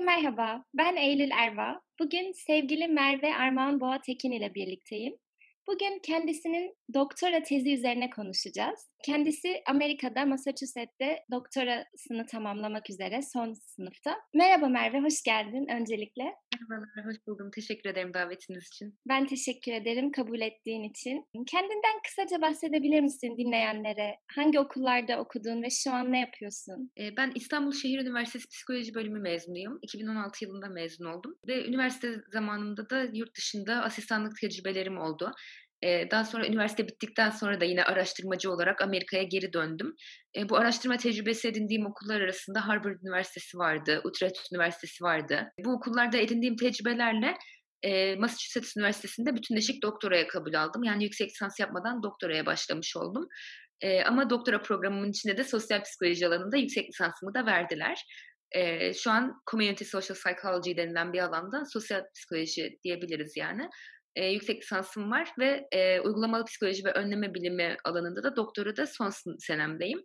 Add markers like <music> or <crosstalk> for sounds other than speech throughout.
Herkese merhaba, ben Eylül Erva. Bugün sevgili Merve Armağan Boğatekin ile birlikteyim. Bugün kendisinin doktora tezi üzerine konuşacağız. Kendisi Amerika'da, Massachusetts'te doktorasını tamamlamak üzere son sınıfta. Merhaba Merve, hoş geldin öncelikle. Merhabalar, hoş buldum. Teşekkür ederim davetiniz için. Ben teşekkür ederim kabul ettiğin için. Kendinden kısaca bahsedebilir misin dinleyenlere? Hangi okullarda okudun ve şu an ne yapıyorsun? Ben İstanbul Şehir Üniversitesi Psikoloji Bölümü mezunuyum. 2016 yılında mezun oldum. Ve üniversite zamanında da yurt dışında asistanlık tecrübelerim oldu. Daha sonra üniversite bittikten sonra da yine araştırmacı olarak Amerika'ya geri döndüm. Bu araştırma tecrübesi edindiğim okullar arasında Harvard Üniversitesi vardı, Utrecht Üniversitesi vardı. Bu okullarda edindiğim tecrübelerle Massachusetts Üniversitesi'nde bütünleşik doktoraya kabul aldım. Yani yüksek lisans yapmadan doktoraya başlamış oldum. Ama doktora programımın içinde de sosyal psikoloji alanında yüksek lisansımı da verdiler. Şu an Community Social Psychology denilen bir alanda sosyal psikoloji diyebiliriz yani e, yüksek lisansım var ve e, uygulamalı psikoloji ve önleme bilimi alanında da doktora da son senemdeyim.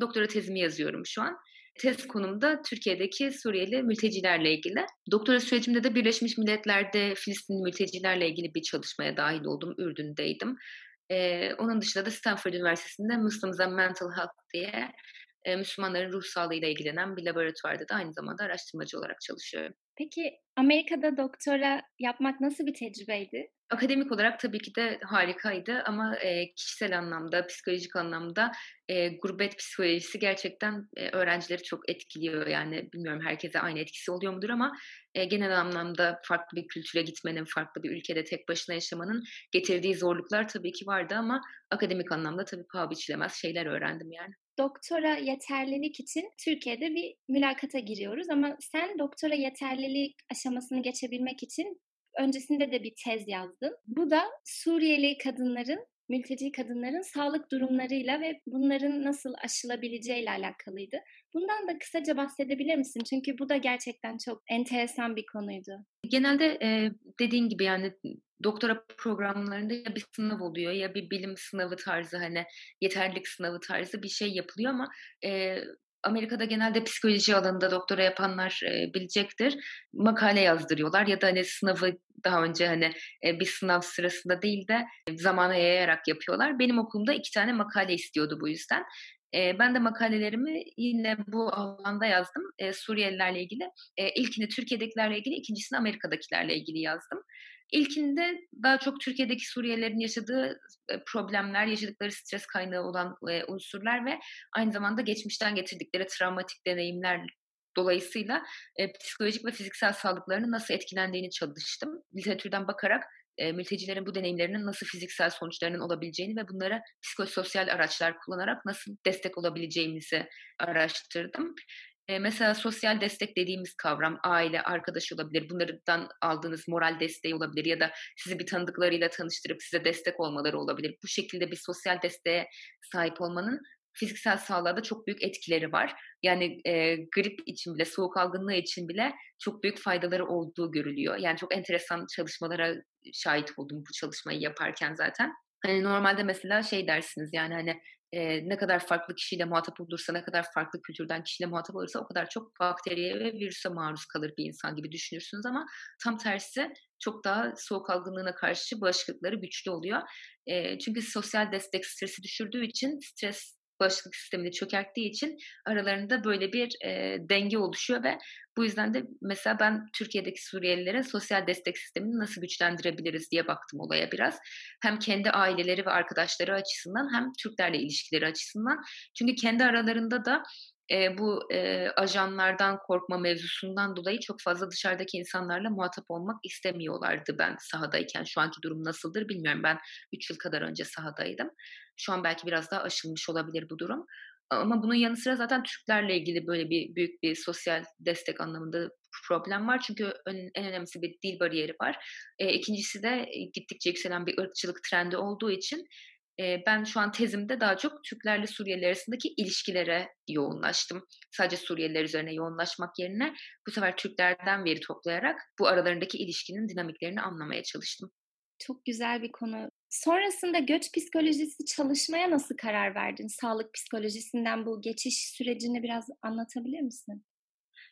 Doktora tezimi yazıyorum şu an. Tez konumda Türkiye'deki Suriyeli mültecilerle ilgili. Doktora sürecimde de Birleşmiş Milletler'de Filistinli mültecilerle ilgili bir çalışmaya dahil oldum. Ürdün'deydim. Ee, onun dışında da Stanford Üniversitesi'nde Muslims and Mental Health diye e, Müslümanların ruh sağlığıyla ilgilenen bir laboratuvarda da aynı zamanda araştırmacı olarak çalışıyorum. Peki Amerika'da doktora yapmak nasıl bir tecrübeydi? Akademik olarak tabii ki de harikaydı ama e, kişisel anlamda, psikolojik anlamda e, gurbet psikolojisi gerçekten e, öğrencileri çok etkiliyor. Yani bilmiyorum herkese aynı etkisi oluyor mudur ama e, genel anlamda farklı bir kültüre gitmenin, farklı bir ülkede tek başına yaşamanın getirdiği zorluklar tabii ki vardı ama akademik anlamda tabii paha biçilemez şeyler öğrendim yani doktora yeterlilik için Türkiye'de bir mülakata giriyoruz ama sen doktora yeterlilik aşamasını geçebilmek için öncesinde de bir tez yazdın. Bu da Suriyeli kadınların mülteci kadınların sağlık durumlarıyla ve bunların nasıl aşılabileceğiyle alakalıydı. Bundan da kısaca bahsedebilir misin? Çünkü bu da gerçekten çok enteresan bir konuydu. Genelde dediğin gibi yani doktora programlarında ya bir sınav oluyor ya bir bilim sınavı tarzı hani yeterlilik sınavı tarzı bir şey yapılıyor ama e, Amerika'da genelde psikoloji alanında doktora yapanlar e, bilecektir. Makale yazdırıyorlar ya da hani sınavı daha önce hani e, bir sınav sırasında değil de zamana yayarak yapıyorlar. Benim okulumda iki tane makale istiyordu bu yüzden. E, ben de makalelerimi yine bu alanda yazdım. E, Suriyelilerle ilgili. E, ilkini Türkiye'dekilerle ilgili, ikincisini Amerika'dakilerle ilgili yazdım. İlkinde daha çok Türkiye'deki Suriyelilerin yaşadığı problemler, yaşadıkları stres kaynağı olan unsurlar ve aynı zamanda geçmişten getirdikleri travmatik deneyimler dolayısıyla e, psikolojik ve fiziksel sağlıklarının nasıl etkilendiğini çalıştım. Literatürden bakarak e, mültecilerin bu deneyimlerinin nasıl fiziksel sonuçlarının olabileceğini ve bunlara psikososyal araçlar kullanarak nasıl destek olabileceğimizi araştırdım. Mesela sosyal destek dediğimiz kavram aile, arkadaş olabilir. Bunlardan aldığınız moral desteği olabilir ya da sizi bir tanıdıklarıyla tanıştırıp size destek olmaları olabilir. Bu şekilde bir sosyal desteğe sahip olmanın fiziksel sağlığa da çok büyük etkileri var. Yani e, grip için bile, soğuk algınlığı için bile çok büyük faydaları olduğu görülüyor. Yani çok enteresan çalışmalara şahit oldum bu çalışmayı yaparken zaten. Hani normalde mesela şey dersiniz yani hani e, ne kadar farklı kişiyle muhatap olursa, ne kadar farklı kültürden kişiyle muhatap olursa o kadar çok bakteriye ve virüse maruz kalır bir insan gibi düşünürsünüz ama tam tersi çok daha soğuk algınlığına karşı bağışıklıkları güçlü oluyor. E, çünkü sosyal destek stresi düşürdüğü için stres bağışıklık sistemini çökerttiği için aralarında böyle bir e, denge oluşuyor ve bu yüzden de mesela ben Türkiye'deki Suriyelilere sosyal destek sistemini nasıl güçlendirebiliriz diye baktım olaya biraz. Hem kendi aileleri ve arkadaşları açısından hem Türklerle ilişkileri açısından. Çünkü kendi aralarında da e, bu e, ajanlardan korkma mevzusundan dolayı çok fazla dışarıdaki insanlarla muhatap olmak istemiyorlardı ben sahadayken. Şu anki durum nasıldır bilmiyorum. Ben 3 yıl kadar önce sahadaydım. Şu an belki biraz daha aşılmış olabilir bu durum. Ama bunun yanı sıra zaten Türklerle ilgili böyle bir büyük bir sosyal destek anlamında problem var. Çünkü en, en önemlisi bir dil bariyeri var. E, ikincisi de gittikçe yükselen bir ırkçılık trendi olduğu için ben şu an tezimde daha çok Türklerle Suriyeliler arasındaki ilişkilere yoğunlaştım. Sadece Suriyeliler üzerine yoğunlaşmak yerine bu sefer Türklerden veri toplayarak bu aralarındaki ilişkinin dinamiklerini anlamaya çalıştım. Çok güzel bir konu. Sonrasında göç psikolojisi çalışmaya nasıl karar verdin? Sağlık psikolojisinden bu geçiş sürecini biraz anlatabilir misin?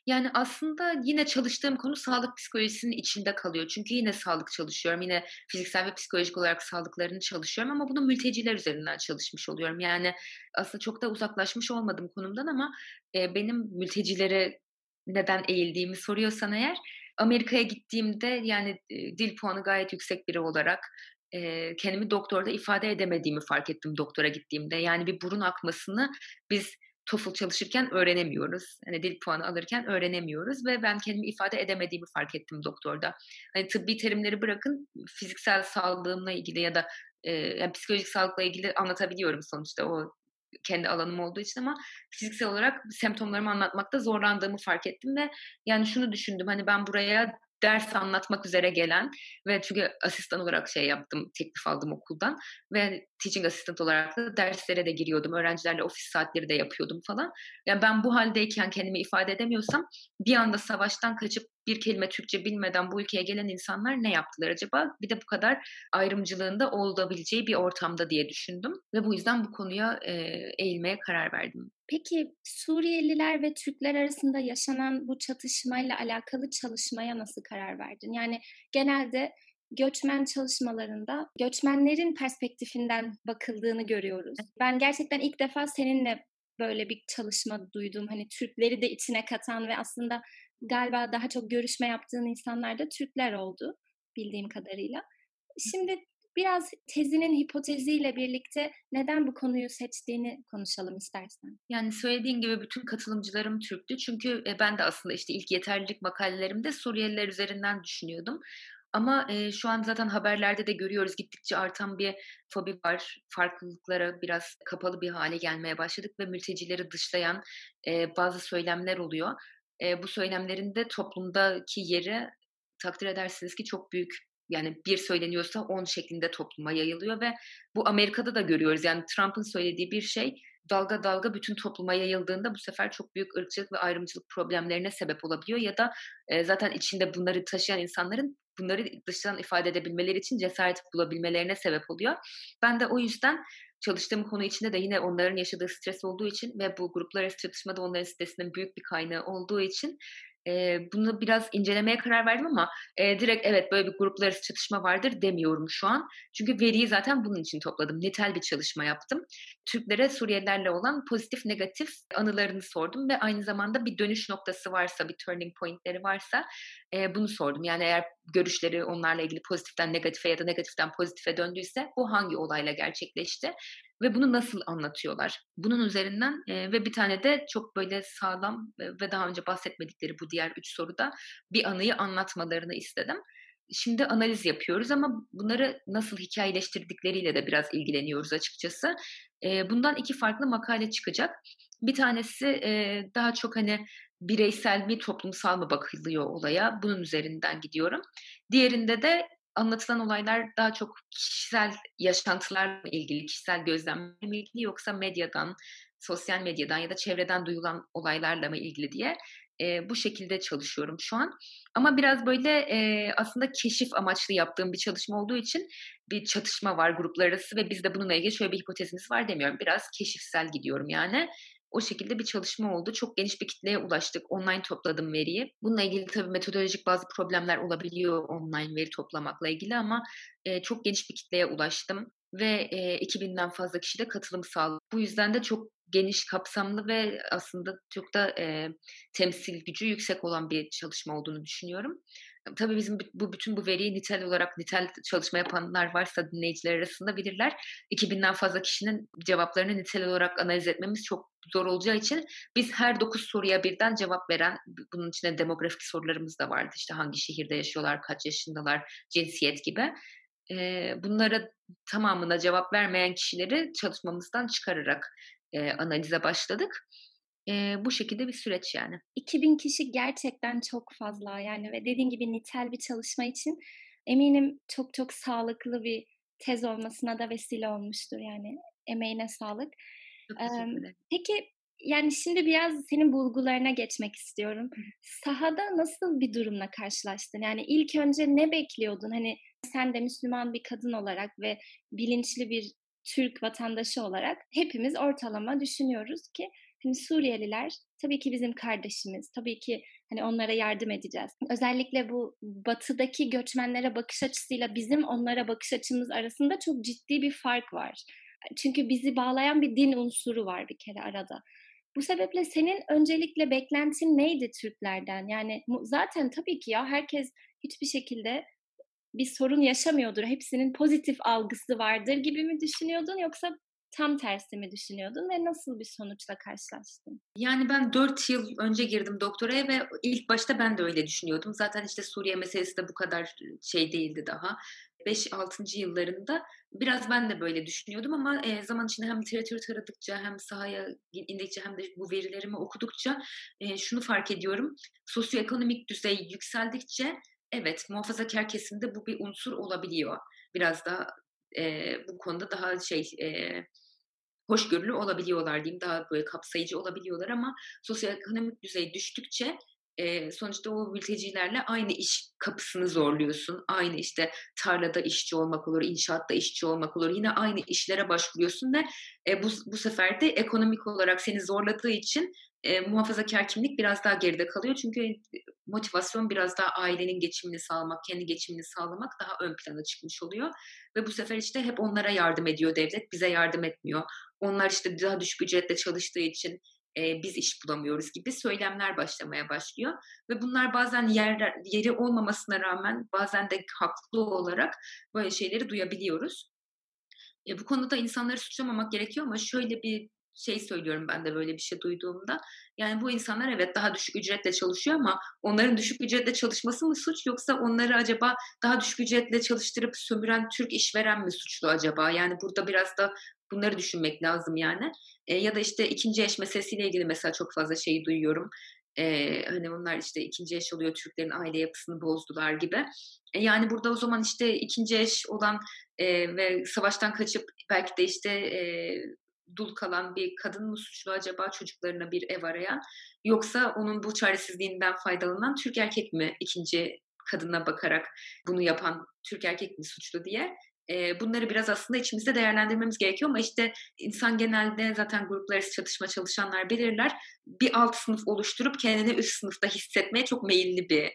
Yani, aslında yine çalıştığım konu sağlık psikolojisinin içinde kalıyor. Çünkü yine sağlık çalışıyorum. Yine fiziksel ve psikolojik olarak sağlıklarını çalışıyorum ama bunu mülteciler üzerinden çalışmış oluyorum. Yani, aslında çok da uzaklaşmış olmadım konumdan ama, eee, benim mültecilere neden eğildiğimi soruyorsan eğer, Amerika'ya gittiğimde, yani, eee, dil puanı gayet yüksek biri olarak, eee, kendimi doktorda ifade edemediğimi fark ettim doktora gittiğimde. Yani, bir burun akmasını biz TOEFL çalışırken öğrenemiyoruz. Hani dil puanı alırken öğrenemiyoruz ve ben kendimi ifade edemediğimi fark ettim doktorda. Hani tıbbi terimleri bırakın fiziksel sağlığımla ilgili ya da e, yani psikolojik sağlıkla ilgili anlatabiliyorum sonuçta o kendi alanım olduğu için ama fiziksel olarak semptomlarımı anlatmakta zorlandığımı fark ettim ve yani şunu düşündüm hani ben buraya ders anlatmak üzere gelen ve çünkü asistan olarak şey yaptım, teklif aldım okuldan ve teaching assistant olarak da derslere de giriyordum. Öğrencilerle ofis saatleri de yapıyordum falan. Yani ben bu haldeyken kendimi ifade edemiyorsam bir anda savaştan kaçıp bir kelime Türkçe bilmeden bu ülkeye gelen insanlar ne yaptılar acaba? Bir de bu kadar ayrımcılığında olabileceği bir ortamda diye düşündüm ve bu yüzden bu konuya e, eğilmeye karar verdim. Peki Suriyeliler ve Türkler arasında yaşanan bu çatışmayla alakalı çalışmaya nasıl karar verdin? Yani genelde göçmen çalışmalarında göçmenlerin perspektifinden bakıldığını görüyoruz. Ben gerçekten ilk defa seninle böyle bir çalışma duydum. Hani Türkleri de içine katan ve aslında galiba daha çok görüşme yaptığın insanlar da Türkler oldu bildiğim kadarıyla. Şimdi biraz tezinin hipoteziyle birlikte neden bu konuyu seçtiğini konuşalım istersen. Yani söylediğin gibi bütün katılımcılarım Türktü. Çünkü ben de aslında işte ilk yeterlilik makalelerimde Suriyeliler üzerinden düşünüyordum. Ama e, şu an zaten haberlerde de görüyoruz gittikçe artan bir fobi var. Farklılıklara biraz kapalı bir hale gelmeye başladık ve mültecileri dışlayan e, bazı söylemler oluyor. E, bu söylemlerin de toplumdaki yeri takdir edersiniz ki çok büyük. Yani bir söyleniyorsa on şeklinde topluma yayılıyor ve bu Amerika'da da görüyoruz. Yani Trump'ın söylediği bir şey dalga dalga bütün topluma yayıldığında bu sefer çok büyük ırkçılık ve ayrımcılık problemlerine sebep olabiliyor ya da e, zaten içinde bunları taşıyan insanların bunları dıştan ifade edebilmeleri için cesaret bulabilmelerine sebep oluyor. Ben de o yüzden çalıştığım konu içinde de yine onların yaşadığı stres olduğu için ve bu gruplar arası çatışma onların stresinin büyük bir kaynağı olduğu için e, bunu biraz incelemeye karar verdim ama e, direkt evet böyle bir gruplar arası çatışma vardır demiyorum şu an. Çünkü veriyi zaten bunun için topladım. Nitel bir çalışma yaptım. Türklere Suriyelilerle olan pozitif negatif anılarını sordum ve aynı zamanda bir dönüş noktası varsa, bir turning pointleri varsa e, bunu sordum. Yani eğer görüşleri onlarla ilgili pozitiften negatife ya da negatiften pozitife döndüyse bu hangi olayla gerçekleşti? Ve bunu nasıl anlatıyorlar? Bunun üzerinden e, ve bir tane de çok böyle sağlam ve daha önce bahsetmedikleri bu diğer üç soruda bir anıyı anlatmalarını istedim. Şimdi analiz yapıyoruz ama bunları nasıl hikayeleştirdikleriyle de biraz ilgileniyoruz açıkçası. E, bundan iki farklı makale çıkacak. Bir tanesi e, daha çok hani bireysel mi toplumsal mı bakılıyor olaya bunun üzerinden gidiyorum. Diğerinde de anlatılan olaylar daha çok kişisel yaşantılarla ilgili, kişisel gözlemlerle mi ilgili yoksa medyadan, sosyal medyadan ya da çevreden duyulan olaylarla mı ilgili diye e, bu şekilde çalışıyorum şu an. Ama biraz böyle e, aslında keşif amaçlı yaptığım bir çalışma olduğu için bir çatışma var gruplar arası ve biz de bununla ilgili şöyle bir hipotezimiz var demiyorum. Biraz keşifsel gidiyorum yani. O şekilde bir çalışma oldu. Çok geniş bir kitleye ulaştık. Online topladım veriyi. Bununla ilgili tabii metodolojik bazı problemler olabiliyor online veri toplamakla ilgili ama e, çok geniş bir kitleye ulaştım ve e, 2000'den fazla kişi de katılım sağladı. Bu yüzden de çok geniş, kapsamlı ve aslında çok da e, temsil gücü yüksek olan bir çalışma olduğunu düşünüyorum. Tabii bizim bu bütün bu veriyi nitel olarak nitel çalışma yapanlar varsa dinleyiciler arasında bilirler. 2000'den fazla kişinin cevaplarını nitel olarak analiz etmemiz çok zor olacağı için biz her 9 soruya birden cevap veren, bunun içinde demografik sorularımız da vardı. İşte hangi şehirde yaşıyorlar, kaç yaşındalar, cinsiyet gibi. Bunlara tamamına cevap vermeyen kişileri çalışmamızdan çıkararak analize başladık. E, bu şekilde bir süreç yani. 2000 kişi gerçekten çok fazla yani ve dediğin gibi nitel bir çalışma için eminim çok çok sağlıklı bir tez olmasına da vesile olmuştur yani. Emeğine sağlık. Çok teşekkürler. Peki yani şimdi biraz senin bulgularına geçmek istiyorum. Sahada nasıl bir durumla karşılaştın? Yani ilk önce ne bekliyordun? Hani sen de Müslüman bir kadın olarak ve bilinçli bir Türk vatandaşı olarak hepimiz ortalama düşünüyoruz ki Şimdi Suriyeliler tabii ki bizim kardeşimiz. Tabii ki hani onlara yardım edeceğiz. Özellikle bu batıdaki göçmenlere bakış açısıyla bizim onlara bakış açımız arasında çok ciddi bir fark var. Çünkü bizi bağlayan bir din unsuru var bir kere arada. Bu sebeple senin öncelikle beklentin neydi Türklerden? Yani zaten tabii ki ya herkes hiçbir şekilde bir sorun yaşamıyordur. Hepsinin pozitif algısı vardır gibi mi düşünüyordun yoksa tam tersi mi düşünüyordun ve nasıl bir sonuçla karşılaştın? Yani ben 4 yıl önce girdim doktoraya ve ilk başta ben de öyle düşünüyordum. Zaten işte Suriye meselesi de bu kadar şey değildi daha. 5-6. yıllarında biraz ben de böyle düşünüyordum ama e, zaman içinde hem literatür taradıkça hem sahaya indikçe hem de bu verilerimi okudukça e, şunu fark ediyorum. Sosyoekonomik düzey yükseldikçe evet muhafazakar kesimde bu bir unsur olabiliyor. Biraz daha e, bu konuda daha şey e, hoşgörülü olabiliyorlar diyeyim. Daha böyle kapsayıcı olabiliyorlar ama sosyoekonomik düzey düştükçe e, sonuçta o mültecilerle aynı iş kapısını zorluyorsun. Aynı işte tarlada işçi olmak olur, inşaatta işçi olmak olur. Yine aynı işlere başvuruyorsun ve e, bu, bu sefer de ekonomik olarak seni zorladığı için e, muhafazakar kimlik biraz daha geride kalıyor. Çünkü motivasyon biraz daha ailenin geçimini sağlamak, kendi geçimini sağlamak daha ön plana çıkmış oluyor. Ve bu sefer işte hep onlara yardım ediyor devlet, bize yardım etmiyor. Onlar işte daha düşük ücretle çalıştığı için e, biz iş bulamıyoruz gibi söylemler başlamaya başlıyor. Ve bunlar bazen yer, yeri olmamasına rağmen bazen de haklı olarak böyle şeyleri duyabiliyoruz. E, bu konuda insanları suçlamamak gerekiyor ama şöyle bir şey söylüyorum ben de böyle bir şey duyduğumda. Yani bu insanlar evet daha düşük ücretle çalışıyor ama onların düşük ücretle çalışması mı suç yoksa onları acaba daha düşük ücretle çalıştırıp sömüren Türk işveren mi suçlu acaba? Yani burada biraz da bunları düşünmek lazım yani. E, ya da işte ikinci eş meselesiyle ilgili mesela çok fazla şey duyuyorum. Ee, hani onlar işte ikinci eş oluyor Türklerin aile yapısını bozdular gibi. E, yani burada o zaman işte ikinci eş olan e, ve savaştan kaçıp belki de işte e, dul kalan bir kadın mı suçlu acaba çocuklarına bir ev arayan yoksa onun bu çaresizliğinden faydalanan Türk erkek mi ikinci kadına bakarak bunu yapan Türk erkek mi suçlu diye bunları biraz aslında içimizde değerlendirmemiz gerekiyor ama işte insan genelde zaten gruplar arası çatışma çalışanlar belirler bir alt sınıf oluşturup kendini üst sınıfta hissetmeye çok meyilli bir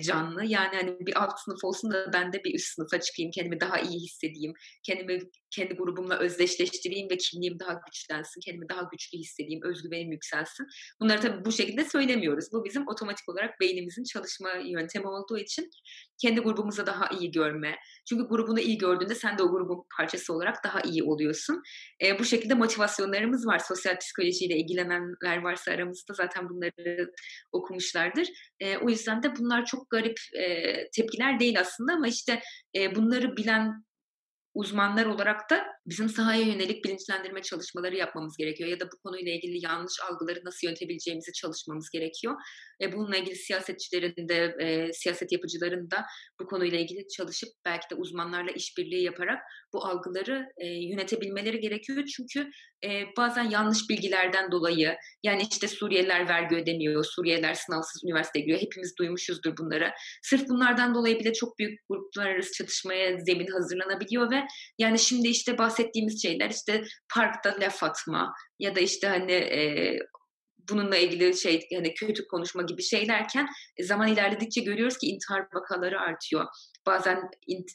canlı. Yani hani bir alt sınıf olsun da ben de bir üst sınıfa çıkayım, kendimi daha iyi hissedeyim, kendimi kendi grubumla özdeşleştireyim ve kimliğim daha güçlensin, kendimi daha güçlü hissedeyim, özgüvenim yükselsin. Bunları tabii bu şekilde söylemiyoruz. Bu bizim otomatik olarak beynimizin çalışma yöntemi olduğu için kendi grubumuza daha iyi görme. Çünkü grubunu iyi gördüğünde sen de o grubun parçası olarak daha iyi oluyorsun. E, bu şekilde motivasyonlarımız var. Sosyal psikolojiyle ilgilenenler varsa aramızda zaten bunları okumuşlardır. E, o yüzden de bunlar çok garip e, tepkiler değil aslında ama işte e, bunları bilen uzmanlar olarak da bizim sahaya yönelik bilinçlendirme çalışmaları yapmamız gerekiyor ya da bu konuyla ilgili yanlış algıları nasıl yönetebileceğimizi çalışmamız gerekiyor. Ve bununla ilgili siyasetçilerin de e, siyaset yapıcıların da bu konuyla ilgili çalışıp belki de uzmanlarla işbirliği yaparak bu algıları e, yönetebilmeleri gerekiyor. Çünkü e, bazen yanlış bilgilerden dolayı yani işte Suriyeliler vergi ödemiyor, Suriyeliler sınavsız üniversiteye giriyor. Hepimiz duymuşuzdur bunları. Sırf bunlardan dolayı bile çok büyük gruplar arası çatışmaya zemin hazırlanabiliyor ve yani şimdi işte bahsettiğimiz şeyler işte parkta laf atma ya da işte hani e, bununla ilgili şey hani kötü konuşma gibi şeylerken e, zaman ilerledikçe görüyoruz ki intihar vakaları artıyor. Bazen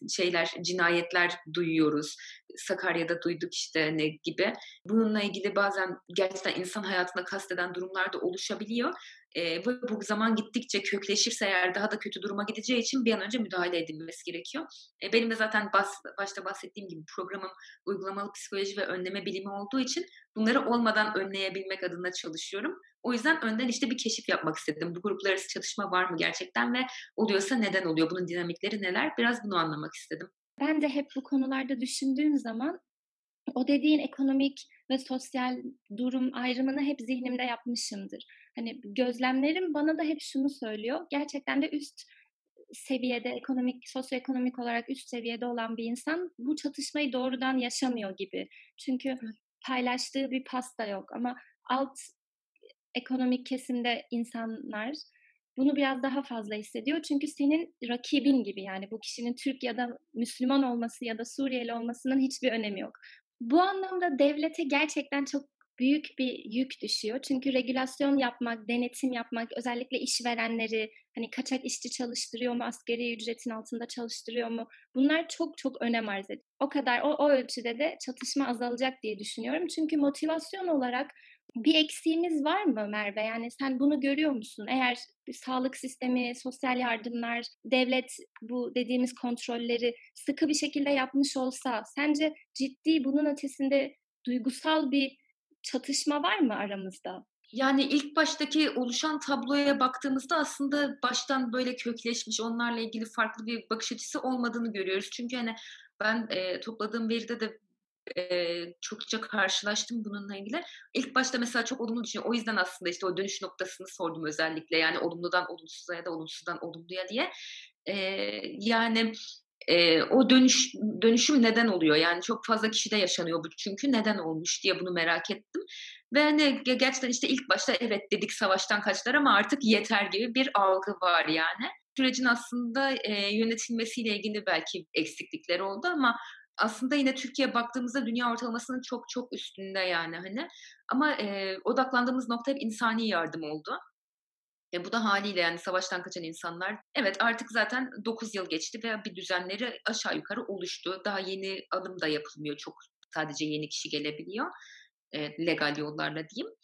şeyler cinayetler duyuyoruz. Sakarya'da duyduk işte ne gibi. Bununla ilgili bazen gerçekten insan hayatına kasteden durumlar da oluşabiliyor. E, ve bu zaman gittikçe kökleşirse eğer daha da kötü duruma gideceği için bir an önce müdahale edilmesi gerekiyor. E, benim de zaten bas, başta bahsettiğim gibi programım uygulamalı psikoloji ve önleme bilimi olduğu için bunları olmadan önleyebilmek adına çalışıyorum. O yüzden önden işte bir keşif yapmak istedim. Bu gruplar arası çatışma var mı gerçekten ve oluyorsa neden oluyor? Bunun dinamikleri neler? Biraz bunu anlamak istedim. Ben de hep bu konularda düşündüğüm zaman o dediğin ekonomik ve sosyal durum ayrımını hep zihnimde yapmışımdır. Hani gözlemlerim bana da hep şunu söylüyor. Gerçekten de üst seviyede ekonomik, sosyoekonomik olarak üst seviyede olan bir insan bu çatışmayı doğrudan yaşamıyor gibi. Çünkü paylaştığı bir pasta yok ama alt ekonomik kesimde insanlar bunu biraz daha fazla hissediyor. Çünkü senin rakibin gibi yani bu kişinin Türk ya da Müslüman olması ya da Suriyeli olmasının hiçbir önemi yok. Bu anlamda devlete gerçekten çok büyük bir yük düşüyor. Çünkü regülasyon yapmak, denetim yapmak, özellikle işverenleri hani kaçak işçi çalıştırıyor mu, askeri ücretin altında çalıştırıyor mu? Bunlar çok çok önem arz ediyor. O kadar o, o ölçüde de çatışma azalacak diye düşünüyorum. Çünkü motivasyon olarak bir eksiğimiz var mı Merve? Yani sen bunu görüyor musun? Eğer sağlık sistemi, sosyal yardımlar, devlet bu dediğimiz kontrolleri sıkı bir şekilde yapmış olsa sence ciddi bunun ötesinde duygusal bir çatışma var mı aramızda? Yani ilk baştaki oluşan tabloya baktığımızda aslında baştan böyle kökleşmiş, onlarla ilgili farklı bir bakış açısı olmadığını görüyoruz. Çünkü hani ben e, topladığım veride de e, çokça karşılaştım bununla ilgili. İlk başta mesela çok olumlu düşünüyorum. O yüzden aslında işte o dönüş noktasını sordum özellikle. Yani olumludan olumsuza ya da olumsuzdan olumluya diye. E, yani e, o dönüş dönüşüm neden oluyor? Yani çok fazla kişide yaşanıyor bu çünkü neden olmuş diye bunu merak ettim. Ve hani gerçekten işte ilk başta evet dedik savaştan kaçtılar ama artık yeter gibi bir algı var yani. Sürecin aslında e, yönetilmesiyle ilgili belki eksiklikleri oldu ama aslında yine Türkiye baktığımızda dünya ortalamasının çok çok üstünde yani hani. Ama e, odaklandığımız nokta hep insani yardım oldu. E, bu da haliyle yani savaştan kaçan insanlar evet artık zaten 9 yıl geçti ve bir düzenleri aşağı yukarı oluştu. Daha yeni adım da yapılmıyor. Çok sadece yeni kişi gelebiliyor. E, legal yollarla diyeyim.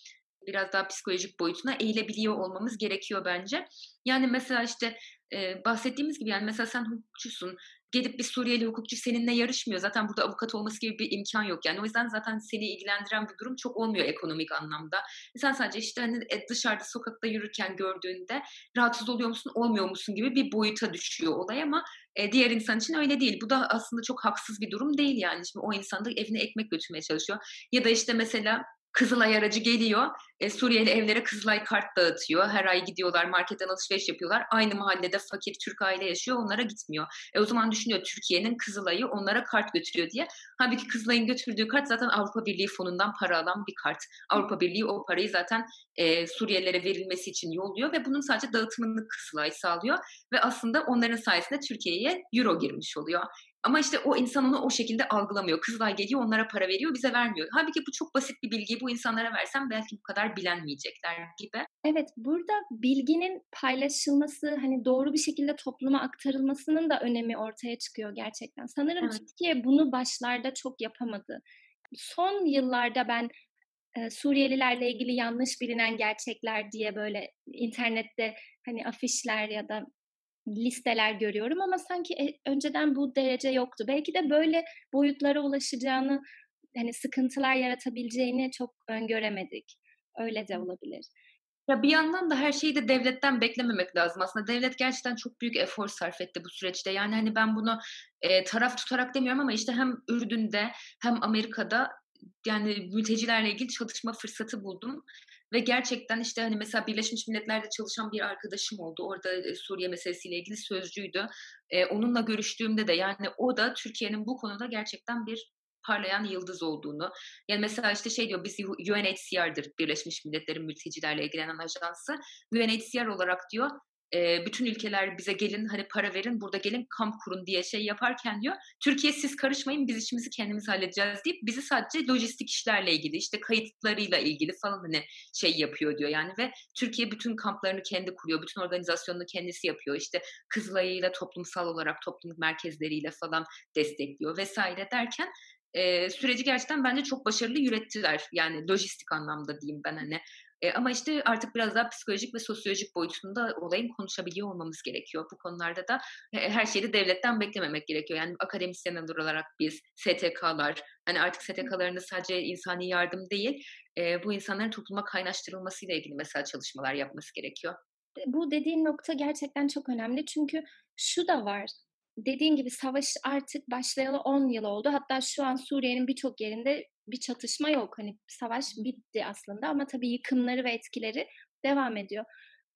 Biraz daha psikolojik boyutuna eğilebiliyor olmamız gerekiyor bence. Yani mesela işte e, bahsettiğimiz gibi yani mesela sen hukukçusun gelip bir Suriyeli hukukçu seninle yarışmıyor. Zaten burada avukat olması gibi bir imkan yok. Yani o yüzden zaten seni ilgilendiren bir durum çok olmuyor ekonomik anlamda. Sen sadece işte hani e, dışarıda sokakta yürürken gördüğünde rahatsız oluyor musun, olmuyor musun gibi bir boyuta düşüyor olay ama e, diğer insan için öyle değil. Bu da aslında çok haksız bir durum değil yani. Şimdi o insan da evine ekmek götürmeye çalışıyor. Ya da işte mesela Kızılay aracı geliyor. E, Suriyeli evlere Kızılay kart dağıtıyor. Her ay gidiyorlar marketten alışveriş yapıyorlar. Aynı mahallede fakir Türk aile yaşıyor onlara gitmiyor. E, o zaman düşünüyor Türkiye'nin Kızılay'ı onlara kart götürüyor diye. Halbuki Kızılay'ın götürdüğü kart zaten Avrupa Birliği fonundan para alan bir kart. Avrupa Birliği o parayı zaten e, Suriyelilere verilmesi için yolluyor ve bunun sadece dağıtımını Kızılay sağlıyor. Ve aslında onların sayesinde Türkiye'ye euro girmiş oluyor. Ama işte o insan onu o şekilde algılamıyor. Kızılay geliyor onlara para veriyor bize vermiyor. Halbuki bu çok basit bir bilgiyi bu insanlara versem belki bu kadar bilenmeyecekler gibi. Evet burada bilginin paylaşılması hani doğru bir şekilde topluma aktarılmasının da önemi ortaya çıkıyor gerçekten. Sanırım evet. Türkiye bunu başlarda çok yapamadı. Son yıllarda ben e, Suriyelilerle ilgili yanlış bilinen gerçekler diye böyle internette hani afişler ya da listeler görüyorum ama sanki e, önceden bu derece yoktu. Belki de böyle boyutlara ulaşacağını, hani sıkıntılar yaratabileceğini çok öngöremedik. Öyle de olabilir. Ya bir yandan da her şeyi de devletten beklememek lazım. Aslında devlet gerçekten çok büyük efor sarf etti bu süreçte. Yani hani ben bunu e, taraf tutarak demiyorum ama işte hem Ürdün'de hem Amerika'da yani mültecilerle ilgili çalışma fırsatı buldum. Ve gerçekten işte hani mesela Birleşmiş Milletler'de çalışan bir arkadaşım oldu. Orada e, Suriye meselesiyle ilgili sözcüydü. Ee, onunla görüştüğümde de yani o da Türkiye'nin bu konuda gerçekten bir parlayan yıldız olduğunu. Yani mesela işte şey diyor biz UNHCR'dır Birleşmiş Milletler'in mültecilerle ilgilenen ajansı. UNHCR olarak diyor e, bütün ülkeler bize gelin hani para verin burada gelin kamp kurun diye şey yaparken diyor Türkiye siz karışmayın biz işimizi kendimiz halledeceğiz deyip bizi sadece lojistik işlerle ilgili işte kayıtlarıyla ilgili falan hani şey yapıyor diyor yani ve Türkiye bütün kamplarını kendi kuruyor bütün organizasyonunu kendisi yapıyor işte Kızılay'ıyla toplumsal olarak toplum merkezleriyle falan destekliyor vesaire derken e, süreci gerçekten bence çok başarılı yürüttüler. Yani lojistik anlamda diyeyim ben hani. E, ama işte artık biraz daha psikolojik ve sosyolojik boyutunda olayın konuşabiliyor olmamız gerekiyor. Bu konularda da e, her şeyi de devletten beklememek gerekiyor. Yani akademisyen olarak biz, STK'lar, hani artık STK'larında sadece insani yardım değil, e, bu insanların topluma kaynaştırılmasıyla ilgili mesela çalışmalar yapması gerekiyor. Bu dediğin nokta gerçekten çok önemli çünkü şu da var dediğin gibi savaş artık başlayalı 10 yıl oldu. Hatta şu an Suriye'nin birçok yerinde bir çatışma yok. Hani savaş bitti aslında ama tabii yıkımları ve etkileri devam ediyor.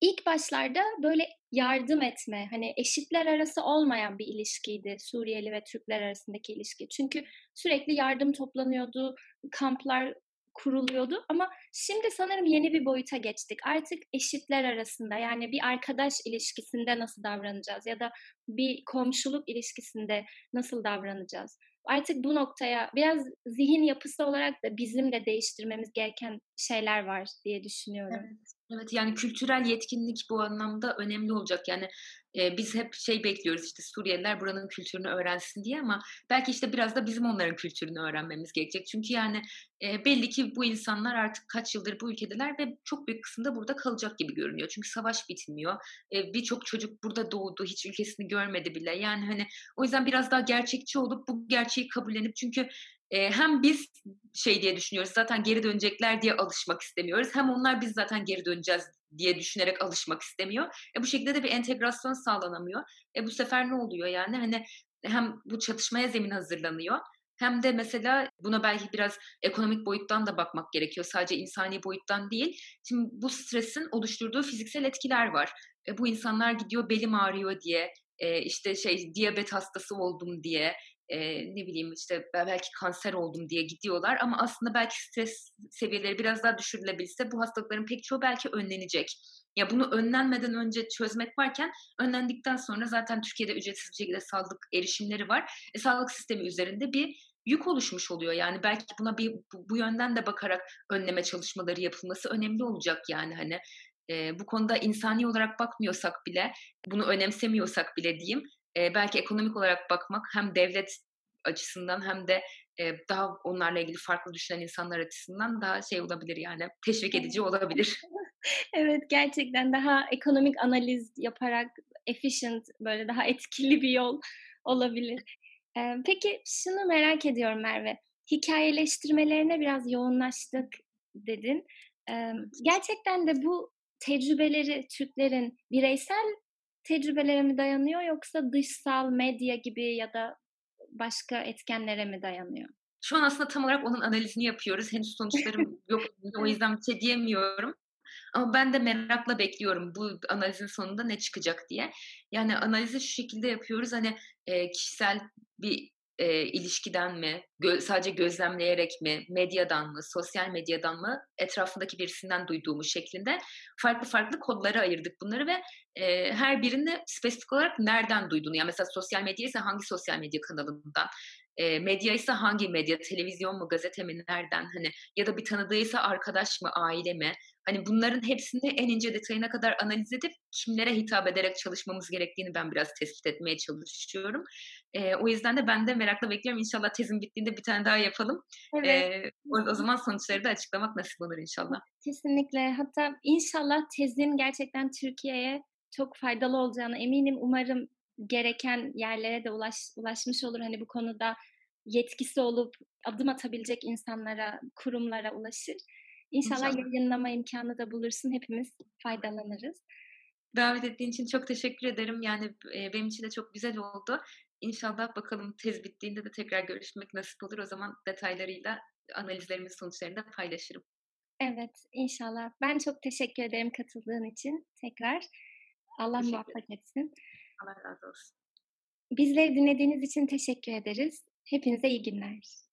İlk başlarda böyle yardım etme, hani eşitler arası olmayan bir ilişkiydi Suriyeli ve Türkler arasındaki ilişki. Çünkü sürekli yardım toplanıyordu, kamplar kuruluyordu ama şimdi sanırım yeni bir boyuta geçtik. Artık eşitler arasında yani bir arkadaş ilişkisinde nasıl davranacağız ya da bir komşuluk ilişkisinde nasıl davranacağız? artık bu noktaya biraz zihin yapısı olarak da bizim de değiştirmemiz gereken şeyler var diye düşünüyorum. Evet. Evet yani kültürel yetkinlik bu anlamda önemli olacak. Yani biz hep şey bekliyoruz işte Suriyeliler buranın kültürünü öğrensin diye ama belki işte biraz da bizim onların kültürünü öğrenmemiz gerekecek. Çünkü yani belli ki bu insanlar artık kaç yıldır bu ülkedeler ve çok büyük kısımda burada kalacak gibi görünüyor. Çünkü savaş bitmiyor. E, Birçok çocuk burada doğdu, hiç ülkesini görmedi bile. Yani hani o yüzden biraz daha gerçekçi olup bu gerçeği kabullenip çünkü hem biz şey diye düşünüyoruz zaten geri dönecekler diye alışmak istemiyoruz. Hem onlar biz zaten geri döneceğiz diye düşünerek alışmak istemiyor. E, bu şekilde de bir entegrasyon sağlanamıyor. E, bu sefer ne oluyor yani hani hem bu çatışmaya zemin hazırlanıyor hem de mesela buna belki biraz ekonomik boyuttan da bakmak gerekiyor. Sadece insani boyuttan değil. Şimdi bu stresin oluşturduğu fiziksel etkiler var. E, bu insanlar gidiyor belim ağrıyor diye, e, işte şey diyabet hastası oldum diye, e, ne bileyim işte belki kanser oldum diye gidiyorlar ama aslında belki stres seviyeleri biraz daha düşürülebilse bu hastalıkların pek çoğu belki önlenecek. Ya bunu önlenmeden önce çözmek varken önlendikten sonra zaten Türkiye'de ücretsiz bir şekilde sağlık erişimleri var. E, sağlık sistemi üzerinde bir yük oluşmuş oluyor. Yani belki buna bir bu, bu yönden de bakarak önleme çalışmaları yapılması önemli olacak yani hani e, bu konuda insani olarak bakmıyorsak bile, bunu önemsemiyorsak bile diyeyim, e, belki ekonomik olarak bakmak hem devlet açısından hem de e, daha onlarla ilgili farklı düşünen insanlar açısından daha şey olabilir yani teşvik edici olabilir. <laughs> evet gerçekten daha ekonomik analiz yaparak efficient böyle daha etkili bir yol olabilir. Ee, peki şunu merak ediyorum Merve. Hikayeleştirmelerine biraz yoğunlaştık dedin. Ee, gerçekten de bu tecrübeleri Türklerin bireysel tecrübelere mi dayanıyor yoksa dışsal medya gibi ya da başka etkenlere mi dayanıyor? Şu an aslında tam olarak onun analizini yapıyoruz. Henüz sonuçlarım <laughs> yok. O yüzden bir şey diyemiyorum. Ama ben de merakla bekliyorum bu analizin sonunda ne çıkacak diye. Yani analizi şu şekilde yapıyoruz. Hani e, kişisel bir e, ilişkiden mi, gö- sadece gözlemleyerek mi, medyadan mı, sosyal medyadan mı, etrafındaki birisinden duyduğumuz şeklinde farklı farklı kodlara ayırdık bunları ve e, her birini spesifik olarak nereden duyduğunu, yani mesela sosyal medya ise hangi sosyal medya kanalından, e, medya ise hangi medya, televizyon mu, gazete mi, nereden hani ya da bir tanıdığıysa arkadaş mı, aile mi? Hani bunların hepsini en ince detayına kadar analiz edip kimlere hitap ederek çalışmamız gerektiğini ben biraz tespit etmeye çalışıyorum. E, o yüzden de ben de merakla bekliyorum. İnşallah tezim bittiğinde bir tane daha yapalım. Evet. E, o, o zaman sonuçları da açıklamak nasip olur inşallah. Kesinlikle. Hatta inşallah tezin gerçekten Türkiye'ye çok faydalı olacağını eminim. Umarım gereken yerlere de ulaş, ulaşmış olur. Hani bu konuda yetkisi olup adım atabilecek insanlara, kurumlara ulaşır. İnşallah, İnşallah yayınlama imkanı da bulursun. Hepimiz faydalanırız. Davet ettiğin için çok teşekkür ederim. Yani e, benim için de çok güzel oldu. İnşallah bakalım tez bittiğinde de tekrar görüşmek nasip olur. O zaman detaylarıyla analizlerimiz sonuçlarını da paylaşırım. Evet, inşallah. Ben çok teşekkür ederim katıldığın için tekrar. Allah muvaffak etsin. Allah razı olsun. Bizleri dinlediğiniz için teşekkür ederiz. Hepinize iyi günler.